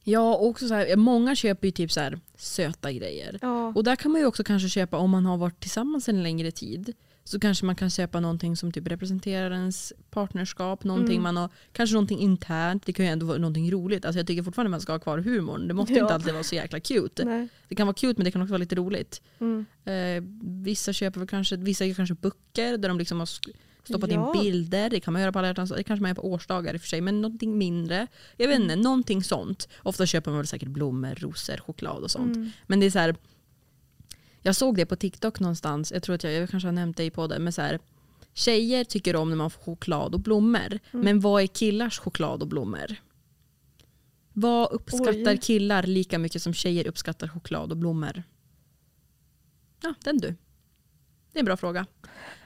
Ja, och också så här, många köper ju typ så här söta grejer. Ja, Och där kan man ju också kanske köpa, om man har varit tillsammans en längre tid, så kanske man kan köpa någonting som typ representerar ens partnerskap, någonting Mm. man har, kanske någonting internt, det kan ju ändå vara någonting roligt. Alltså jag tycker fortfarande man ska ha kvar humorn, det måste Ja. inte alltid vara så jäkla cute. nej. Det kan vara cute men det kan också vara lite roligt. Mm. Eh, vissa köper kanske, vissa kanske böcker där de liksom har stoppat Ja. in bilder, det kan man göra på alla hjärtans det kanske man gör på årsdagar i och för sig, men någonting mindre. Jag vet inte, Mm. någonting sånt. Ofta köper man väl säkert blommor, rosor, choklad och sånt. Mm. Men det är så här, jag såg det på TikTok någonstans, jag tror att jag, jag kanske har nämnt det i podden, men så här, tjejer tycker om när man får choklad och blommor. Mm. Men vad är killars choklad och blommor? Vad uppskattar Oj. killar lika mycket som tjejer uppskattar choklad och blommor? Ja, den du. Det är en bra fråga.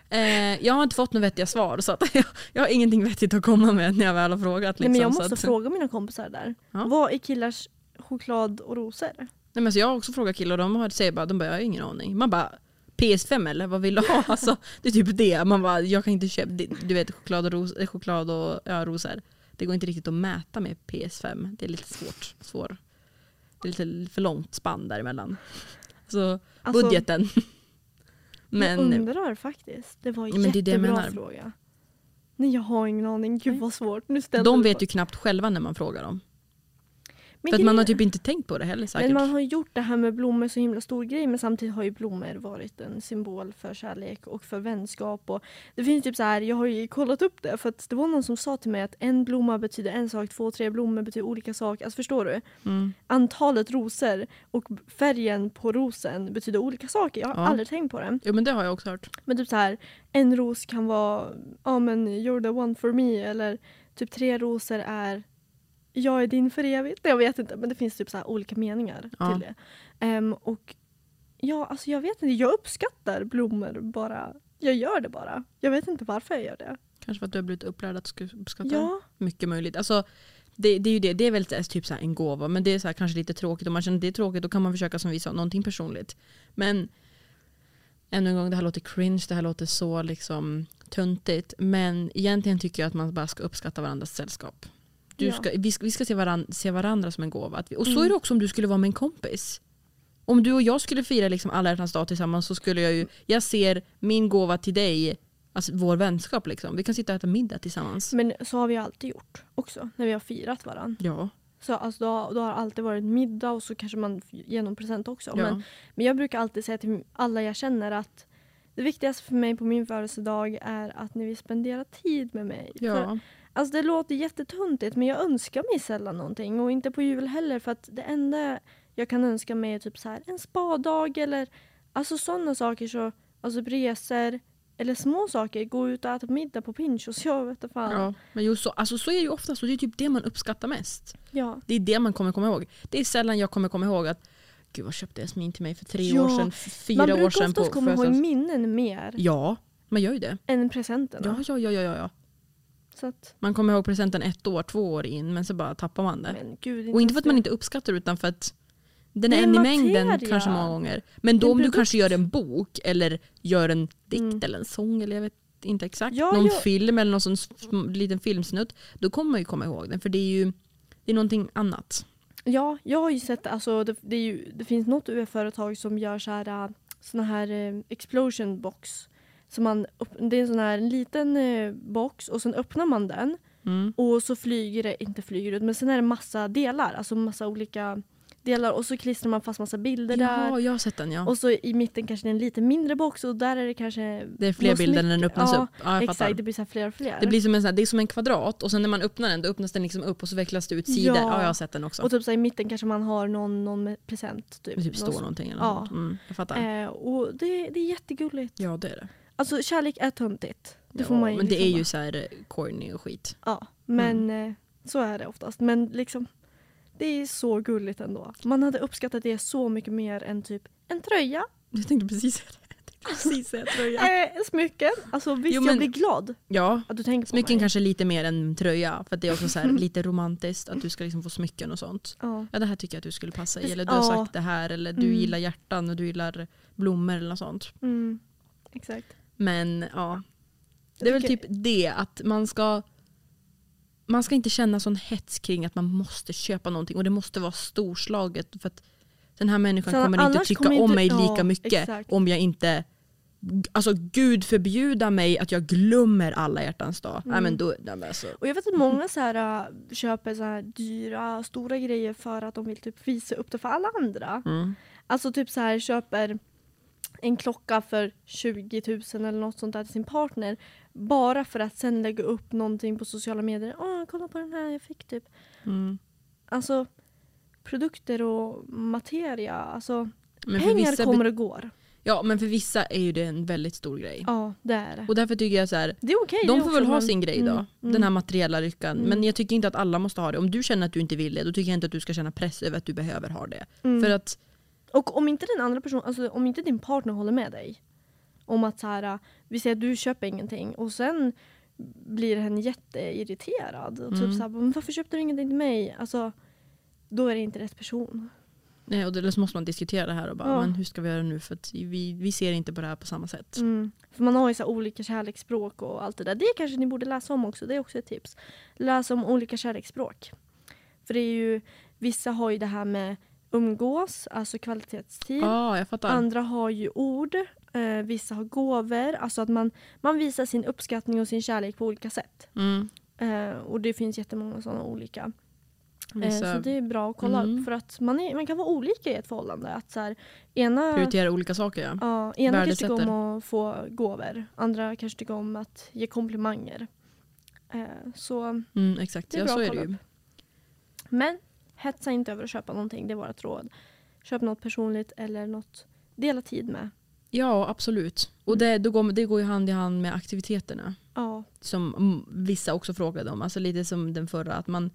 Eh, jag har inte fått några vettiga svar så jag, jag har ingenting vettigt att komma med när jag väl har frågat. Nej, Liksom, men jag så måste att, fråga mina kompisar där. Ja. Vad är killars choklad och rosor? Nej, men alltså jag har också frågat killar och de har- säger bara, de bara, jag har ingen aning. Man bara, PS5 eller vad vill du ha? Alltså, det är typ det. Man bara, jag kan inte köpa, det- du vet choklad och, ros, eh, choklad och ja, rosor. Det går inte riktigt att mäta med PS5. Det är lite svårt. Svår. Det är lite för långt spann däremellan. Så Alltså, budgeten. Jag Men undrar faktiskt. Det var en det det jag jättebra menar. fråga. Nej jag har ingen aning. Gud vad svårt. Nu de vet ju knappt själva när man frågar dem. Men För att man har typ inte tänkt på det heller säkert. Men man har gjort det här med blommor så himla stor grej men samtidigt har ju blommor varit en symbol för kärlek och för vänskap. Och det finns typ så här, jag har ju kollat upp det för att det var någon som sa till mig att en blomma betyder en sak, två, tre blommor betyder olika saker. Alltså förstår du? Mm. Antalet rosor och färgen på rosen betyder olika saker. Jag har Ja. aldrig tänkt på det. Jo men det har jag också hört. Men typ så här, en ros kan vara ja men you're the one for me eller typ tre rosor är jag är din för evigt. Jag vet inte men det finns typ så olika meningar Ja. till det. Ehm, och ja alltså jag vet inte, jag uppskattar blommor bara. Jag gör det bara. Jag vet inte varför jag gör det. Kanske för att du har blivit upplärd att uppskatta Ja, Mycket möjligt. Alltså, det, det är ju det. Det är väl typ så en gåva men det är så här, kanske lite tråkigt. Om man känner att det är tråkigt då kan man försöka som vi sa, någonting personligt. Men ännu en gång, det här låter cringe, det här låter så liksom töntigt. Men egentligen tycker jag att man bara ska uppskatta varandras sällskap. Du ska, vi ska, vi ska se, varann, se varandra som en gåva. Vi, och så Mm. är det också om du skulle vara med en kompis. Om du och jag skulle fira liksom alla hjärtans dag tillsammans så skulle jag ju, jag ser min gåva till dig, alltså vår vänskap liksom. Vi kan sitta och äta middag tillsammans. men så har vi alltid gjort också när vi har firat varandra. Ja. Så alltså, då, då har det alltid varit middag och så kanske man ger någon present också. ja. Men Men jag brukar alltid säga till alla jag känner att det viktigaste för mig på min födelsedag är att ni vill spendera tid med mig. För, ja. Alltså det låter jättetuntigt men jag önskar mig sällan någonting och inte på jul heller för att det enda jag kan önska mig är typ så här en spadag eller alltså sådana saker så alltså resor eller små saker, gå ut och äta middag på Pinchos, jag vet inte fan. Ja, men jo, så, alltså, så är det ju oftast och det är typ det man uppskattar mest. Ja. Det är det man kommer komma ihåg. Det är sällan jag kommer komma ihåg att Gud vad köpte Jasmin till mig för tre Ja, år sedan, fyra Man år brukar sedan. oftast på komma ihåg minnen mer Ja, man gör ju det. än presenterna. Ja, ja, ja, ja, ja, att, Man kommer ihåg presenten ett år, två år in men så bara tappar man det. gud, och inte för att man inte uppskattar utan för att den är är en i mängden kanske många gånger. Men då en om du kanske gör en bok eller gör en dikt Mm. eller en sång eller jag vet inte exakt. Ja, någon jag- film eller någon sån liten filmsnutt. Då kommer man ju komma ihåg den för det är ju det är någonting annat. Ja, jag har ju sett alltså, det, det, ju, det finns något UF-företag som gör så här, äh, såna här eh, explosion box. Så man, det är en sån här liten eh, box och sen öppnar man den Mm. och så flyger det, inte flyger ut, men sen är det massa delar, alltså massa olika delar och så klistrar man fast massa bilder där. Ja, jag har sett den ja. Och så i mitten kanske det är en lite mindre box och där är det kanske Det är fler bilder när den öppnas ja, upp. Ja. Exakt, det blir så fler och fler. Det, blir som en, sån här, det är som en kvadrat och sen när man öppnar den då öppnas den liksom upp och så vecklas det ut sidor. Ja. Ja, jag har sett den också. och typ så här, i mitten kanske man har någon, någon present. Typ, det typ står någonting eller Ja. något. Mm, jag fattar. Eh, och det, det är jättegulligt. ja det är det. Alltså kärlek är töntigt. Det ja, får man ju men det liksom är ju bara- så här eh, corny och skit. Ja, men eh, så är det oftast. Men liksom, det är så gulligt ändå. Man hade uppskattat det så mycket mer än typ en tröja, Jag tänkte precis säga det. Precis säga tröja. eh, smycken. Alltså visst, Jo, men- jag blir glad Ja, att du tänker på smycken mig. kanske lite mer än tröja. För att det är också så här, lite romantiskt att du ska liksom få smycken och sånt. Ja. Ja det här tycker jag att du skulle passa i. Eller du har ja. sagt det här. Eller du Mm. gillar hjärtan och du gillar blommor eller något sånt. Mm, exakt. Men ja. Det är väl typ det att man ska man ska inte känna sån hets kring att man måste köpa någonting och det måste vara storslaget för att den här människan Så kommer inte tycka kommer om inte- mig ja, lika mycket exakt. om jag inte Alltså gud förbjuda mig att jag glömmer alla hjärtans dag. Nej, Mm. men då, nej, alltså, Och jag vet att många så här, äh, köper så här dyra, stora grejer för att de vill typ visa upp det för alla andra. mm. Alltså typ så här köper en klocka för 20 000 eller något sånt där till sin partner. Bara för att sen lägga upp någonting på sociala medier. Åh, kolla på den här jag fick typ. Mm. Alltså produkter och materia. Alltså Men pengar kommer och går. Ja men för vissa är ju det en väldigt stor grej. Ja, det är det. Och därför tycker jag så här, Det är det de får också, väl ha men- sin grej då. Mm, mm. Den här materiella lyckan. Mm. Men jag tycker inte att alla måste ha det. Om du känner att du inte vill det då tycker jag inte att du ska känna press över att du behöver ha det. Mm. För att Och om inte den andra personen, alltså om inte din partner håller med dig om att så här, vi säger att du köper ingenting och sen blir hen jätteirriterad och typ Mm. så här, men varför köpte du ingenting till mig? Alltså, då är det inte rätt person. nej, och då så måste man diskutera det här och bara Ja. men hur ska vi göra nu för att vi, vi ser inte på det här på samma sätt. Mm. För man har ju så olika kärleksspråk och allt det där. Det kanske ni borde läsa om också, det är också ett tips. Läsa om olika kärleksspråk. För det är ju, vissa har ju det här med umgås, alltså kvalitetstid. Fattar. Andra har ju ord, eh, vissa har gåvor. Alltså att man, man visar sin uppskattning och sin kärlek på olika sätt. Mm. Eh, och det finns jättemånga sådana olika. Eh, så det är bra att kolla Mm. upp för att man, är, man kan vara olika i ett förhållande. Att så här, ena prioriterar olika saker ja. ja, ena kanske tycker om att få gåvor, andra kanske tycker om att ge komplimanger. Eh, så, Mm, exakt, Det är ja bra så att kolla ju. men hetsa inte över att köpa någonting, det är vårt råd. Köp något personligt eller något dela tid med. Ja absolut. Och Mm. det, då går, det går ju hand i hand med aktiviteterna. Ja, Som vissa också frågade om. Alltså lite som den förra. Att man,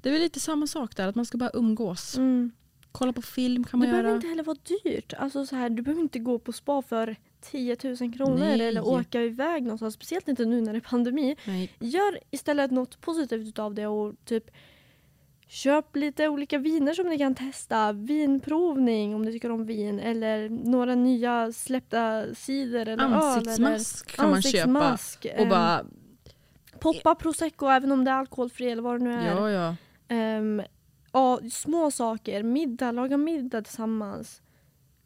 det är väl lite samma sak där. Att man ska bara umgås. mm. Kolla på film kan Det man behöver göra. inte heller vara dyrt. Alltså så här, du behöver inte gå på spa för 10 000 kronor Nej. eller åka iväg någonstans. Speciellt inte nu när det är pandemi. Nej. Gör istället något positivt av det och typ köp lite olika viner som ni kan testa. Vinprovning om ni tycker om vin eller några nya släppta cider eller öl. Eller Ansiktsmask kan man köpa. ansiktsmask. Och Ehm, bara, Poppa prosecco även om det är alkoholfri eller vad det nu är. ja ja. Ehm, ja, små saker. Middag, laga middag tillsammans.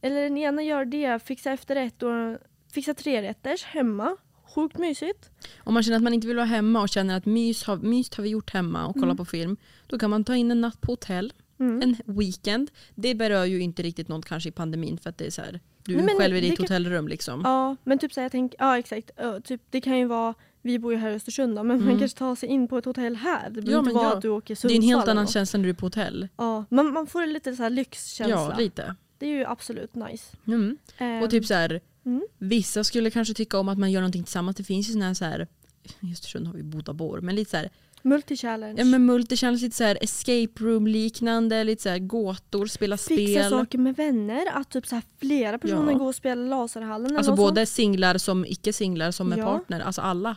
Eller den ena gör det, fixa efterrätt och fixa trerätters hemma. Sjukt mysigt. Om man känner att man inte vill vara hemma och känner att mys har, mys har vi gjort hemma och kolla Mm. på film. Då kan man ta in en natt på hotell. Mm. En weekend. Det berör ju inte riktigt något kanske i pandemin för att det är så här. Du Nej, själv i ditt kan- hotellrum liksom. Ja, men typ så här, jag tänker, ja exakt. Ja, typ, det kan ju vara, vi bor ju här i Östersund då, men man Mm. kanske tar sig in på ett hotell här. Det behöver Ja, inte vara ja. att du åker Det är Sundsvall. en helt annan känsla när du är på hotell. Ja, man, man får lite så här lyxkänsla. Ja, lite. Det är ju absolut nice. Mm. Ehm, Och typ så här, mm. vissa skulle kanske tycka om att man gör någonting tillsammans. Det finns ju såna här, så här i Östersund har vi Bodabor, men lite så här, Multi-challenge. ja, men multichallenge, lite så här escape room liknande, lite så här gåtor, spela Fixa spel. saker med vänner. Att typ så här flera personer Ja. går och spelar Laserhallen Alltså både singlar som icke-singlar som med Ja. partner, alltså alla.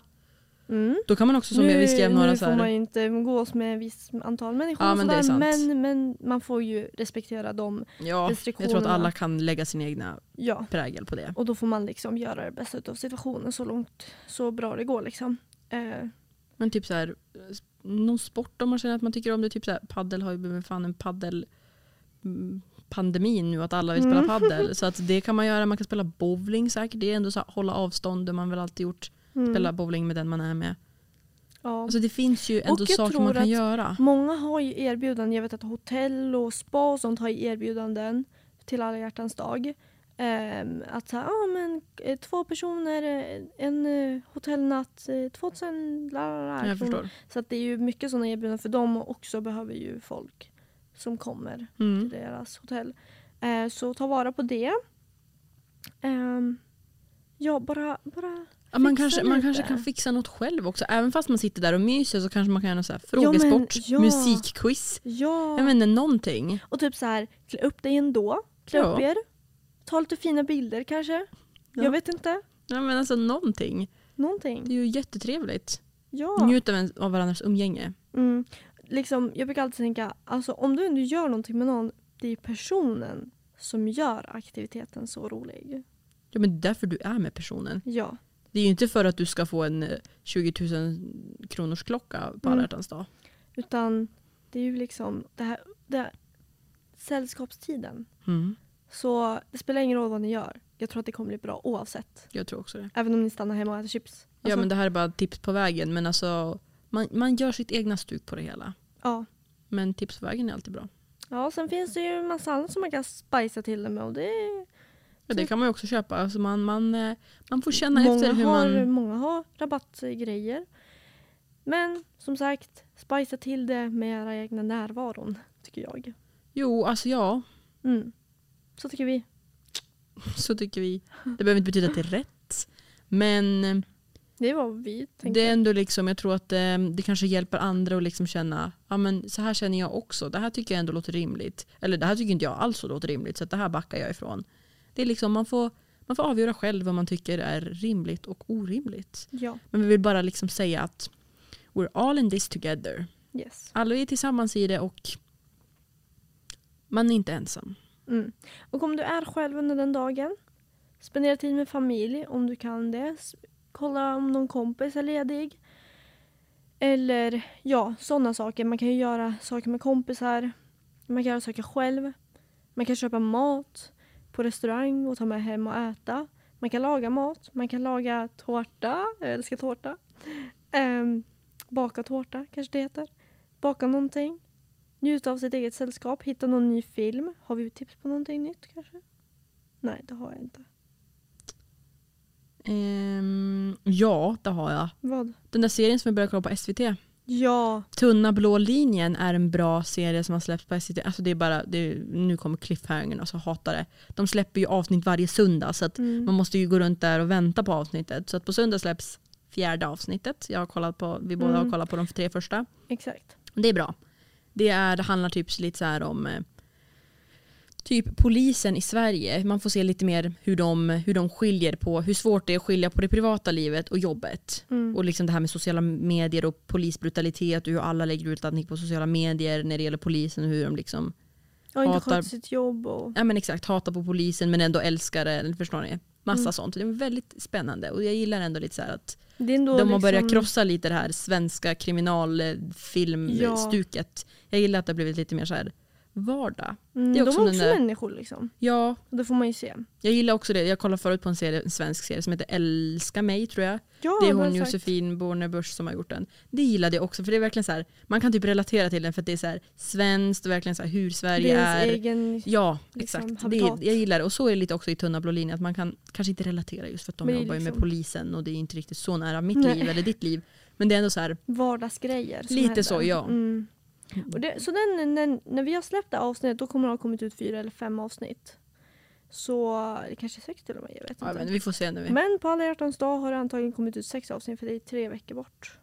Mm. Då kan man också som nu, vi skrev några nu får man ju inte umgås med viss antal människor Ja, men det är sådär, sant. men, men man får ju respektera dem. ja, jag tror att restriktionerna. alla kan lägga sin egna Ja. prägel på det. Och då får man liksom göra det bästa av situationen så långt, så bra det går liksom. Eh, Men typ så här, någon sport om man känner att man tycker om det. Typ så här, paddel har ju blivit fan en paddel mm, pandemin nu att alla vill spela Mm. paddel. Så att det kan man göra. Man kan spela bowling säkert. Det är ändå så här, hålla avstånd. Det har man väl alltid gjort. Mm, Spela bowling med den man är med. ja. Alltså det finns ju ändå saker man kan göra. Många har ju erbjudanden, jag vet att hotell och spa och sånt har ju erbjudanden till alla hjärtans dag. Ehm, att så här, ah, men, eh, två personer, eh, en eh, hotellnatt, eh, 2000 la, la, la, Jag förstår. Så att det är ju mycket sådana erbjudanden för dem och också behöver ju folk som kommer till Mm. deras hotell. Eh, så ta vara på det. Ehm, ja, bara, bara Ja, man, kanske, man lite. kanske kan fixa något själv också. Även fast man sitter där och myser så kanske man kan göra något så här Ja, men- frågesport, ja. musikquiz. Ja. Jag inte, någonting. Och typ så här, klä upp dig ändå. Klä Ja. upp er. Ta lite fina bilder kanske. Ja. Jag vet inte. Ja, men alltså någonting. Det Någonting. är ju jättetrevligt. Ja. Njut av, en, av varandras umgänge. Mm. Liksom, jag brukar alltid tänka, alltså, om du ändå gör någonting med någon, det är personen som gör aktiviteten så rolig. Ja, men det är därför du är med personen. Ja. Det är ju inte för att du ska få en eh, 20 000 kronors klocka på alla Mm. hjärtans dag. Utan det är ju liksom det här, det här sällskapstiden. Mm. Så det spelar ingen roll vad ni gör. Jag tror att det kommer bli bra oavsett. Jag tror också det. Även om ni stannar hemma och äter chips. Ja Alltså, men det här är bara tips på vägen. Men alltså, man, man gör sitt egna stuk på det hela. ja. Men tips på vägen är alltid bra. ja, sen finns det ju en massa annat som man kan spicea till det med. Och det är Ja, det kan man ju också köpa. Alltså man, man, eh, man får känna många, efter hur har, man... många har rabattgrejer. Men som sagt, spicea till det med era egna närvaron, tycker jag. Jo, alltså ja. Mm. Så tycker vi. Så tycker vi. Det behöver inte betyda att det är rätt. Men eh, Det är vad vi tänker. det är ändå liksom, jag tror att eh, det kanske hjälper andra att liksom känna, ja men så här känner jag också. Det här tycker jag ändå låter rimligt. Eller det här tycker inte jag alls låter rimligt så det här backar jag ifrån. Det är liksom, man får, man får avgöra själv vad man tycker är rimligt och orimligt. Ja, Men vi vill bara liksom säga att we're all in this together. yes. Alla är tillsammans i det och man är inte ensam. Mm. Och om du är själv under den dagen, spendera tid med familj om du kan det. Kolla om någon kompis är ledig. Eller ja, sådana saker. Man kan ju göra saker med kompisar. Man kan göra saker själv. Man kan köpa mat på restaurang och ta med hem och äta. Man kan laga mat. Man kan laga tårta. Jag älskar tårta. Ehm, baka tårta kanske det heter. Baka någonting. Njuta av sitt eget sällskap. Hitta någon ny film. Har vi tips på någonting nytt kanske? Nej, det har jag inte. Ehm, ja, det har jag. Vad? Den där serien som vi började kolla på SVT. Ja, Tunna blå linjen är en bra serie som har släppts på SVT. Alltså det är bara, det är, nu kommer cliffhangern, alltså hatar det. De släpper ju avsnitt varje söndag så mm. man måste ju gå runt där och vänta på avsnittet. Så att på söndag släpps fjärde avsnittet. Jag har kollat på, vi båda har Mm. kollat på de tre första. exakt. Det är bra. Det, är, det handlar typ lite så om eh, typ polisen i Sverige. Man får se lite mer hur de, hur de skiljer på hur svårt det är att skilja på det privata livet och jobbet. Mm. Och liksom det här med sociala medier och polisbrutalitet och hur alla lägger ut allting på sociala medier när det ggäller polisen och hur de liksom Och inte hatar- sitt jobb och... ja men exakt hatar på polisen men ändå älskar det. Förstår ni? Massa Mm. sånt. Det är väldigt spännande och jag gillar ändå lite så här att de har börjat liksom- krossa lite det här svenska kriminalfilmstuket. Jag gillar att det har blivit lite mer så här vardag. Mm, det är de också är den också där- människor liksom. Ja, Och det får man ju se. jag gillar också det. Jag kollade förut på en, serie, en svensk serie som heter Älska mig tror jag. Ja, Det är hon. Josefin Bornebusch som har gjort den. Det gillade jag också för det är verkligen så här, man kan typ relatera till den för att det är så här svenskt och verkligen så hur Det Sverige är ens är. egen... Ja, liksom, exakt. Det, jag gillar det. Och så är det lite också i Tunna blå linjen att man kan kanske inte relatera just för att de Men det är jobbar ju med liksom- polisen och det är inte riktigt så nära mitt Nej. liv eller ditt liv. Men det är ändå så här, vardagsgrejer. Lite händer. så, ja. Mm. Det, så den, när, när vi har släppt det avsnittet då kommer det ha kommit ut fyra eller fem avsnitt. Så det kanske är sex till och med, jag vet ja, inte. men vi får se nu. Men på alla hjärtans dag har det antagligen kommit ut sex avsnitt för det är tre veckor bort.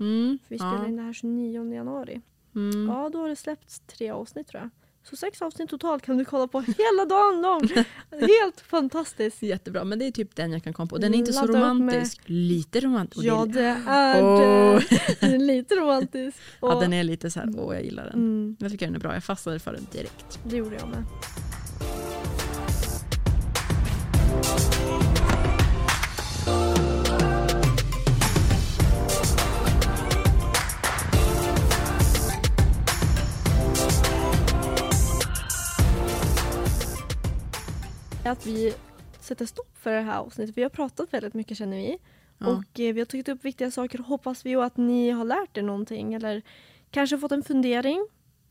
Mm, För vi spelar ja, in det här 29 januari. mm. Ja, då har det släppts tre avsnitt tror jag. Så sex avsnitt totalt kan du kolla på hela dagen lång. Helt fantastiskt. Jättebra, men det är typ den jag kan komma på. Den är inte så Ladda med- romantisk. Lite romantisk. Ja, det, är Åh. det. Lite romantisk. Och, ja, den är lite så här, åh jag gillar den. mm, Jag tycker den är bra, jag fastnade för den direkt. det gjorde jag med. Att vi sätter stopp för det här avsnittet. Vi har pratat väldigt mycket känner vi. Ja. Och eh, vi har tagit upp viktiga saker. Hoppas vi och att ni har lärt er någonting. Eller kanske fått en fundering.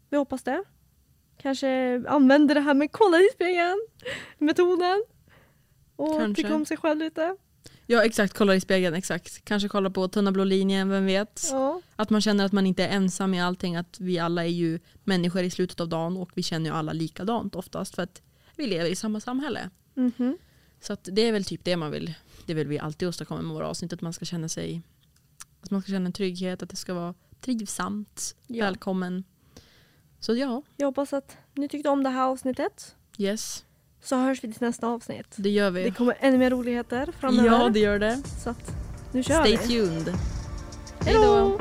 Vi hoppas det. Kanske använder det här med kolla i spegeln. Metoden. Och Kanske. tycka om sig själv lite. ja exakt, kolla i spegeln. Exakt. Kanske kolla på Tunna blå linjen, vem vet. Ja. Att man känner att man inte är ensam i allting. Att vi alla är ju människor i slutet av dagen och vi känner ju alla likadant oftast. För att vi lever i samma samhälle. Mhm. Så att det är väl typ det man vill. Det vill vi alltid åstadkomma med våra avsnitt. Att man ska känna sig att man ska känna en trygghet. Att det ska vara trivsamt. Ja. Välkommen. Så ja, Jag hoppas att ni tyckte om det här avsnittet. yes. Så hörs vi till nästa avsnitt. Det gör vi. Det kommer ännu mer roligheter framöver. Ja, det gör det. Så att nu kör Stay vi. tuned. Hej då!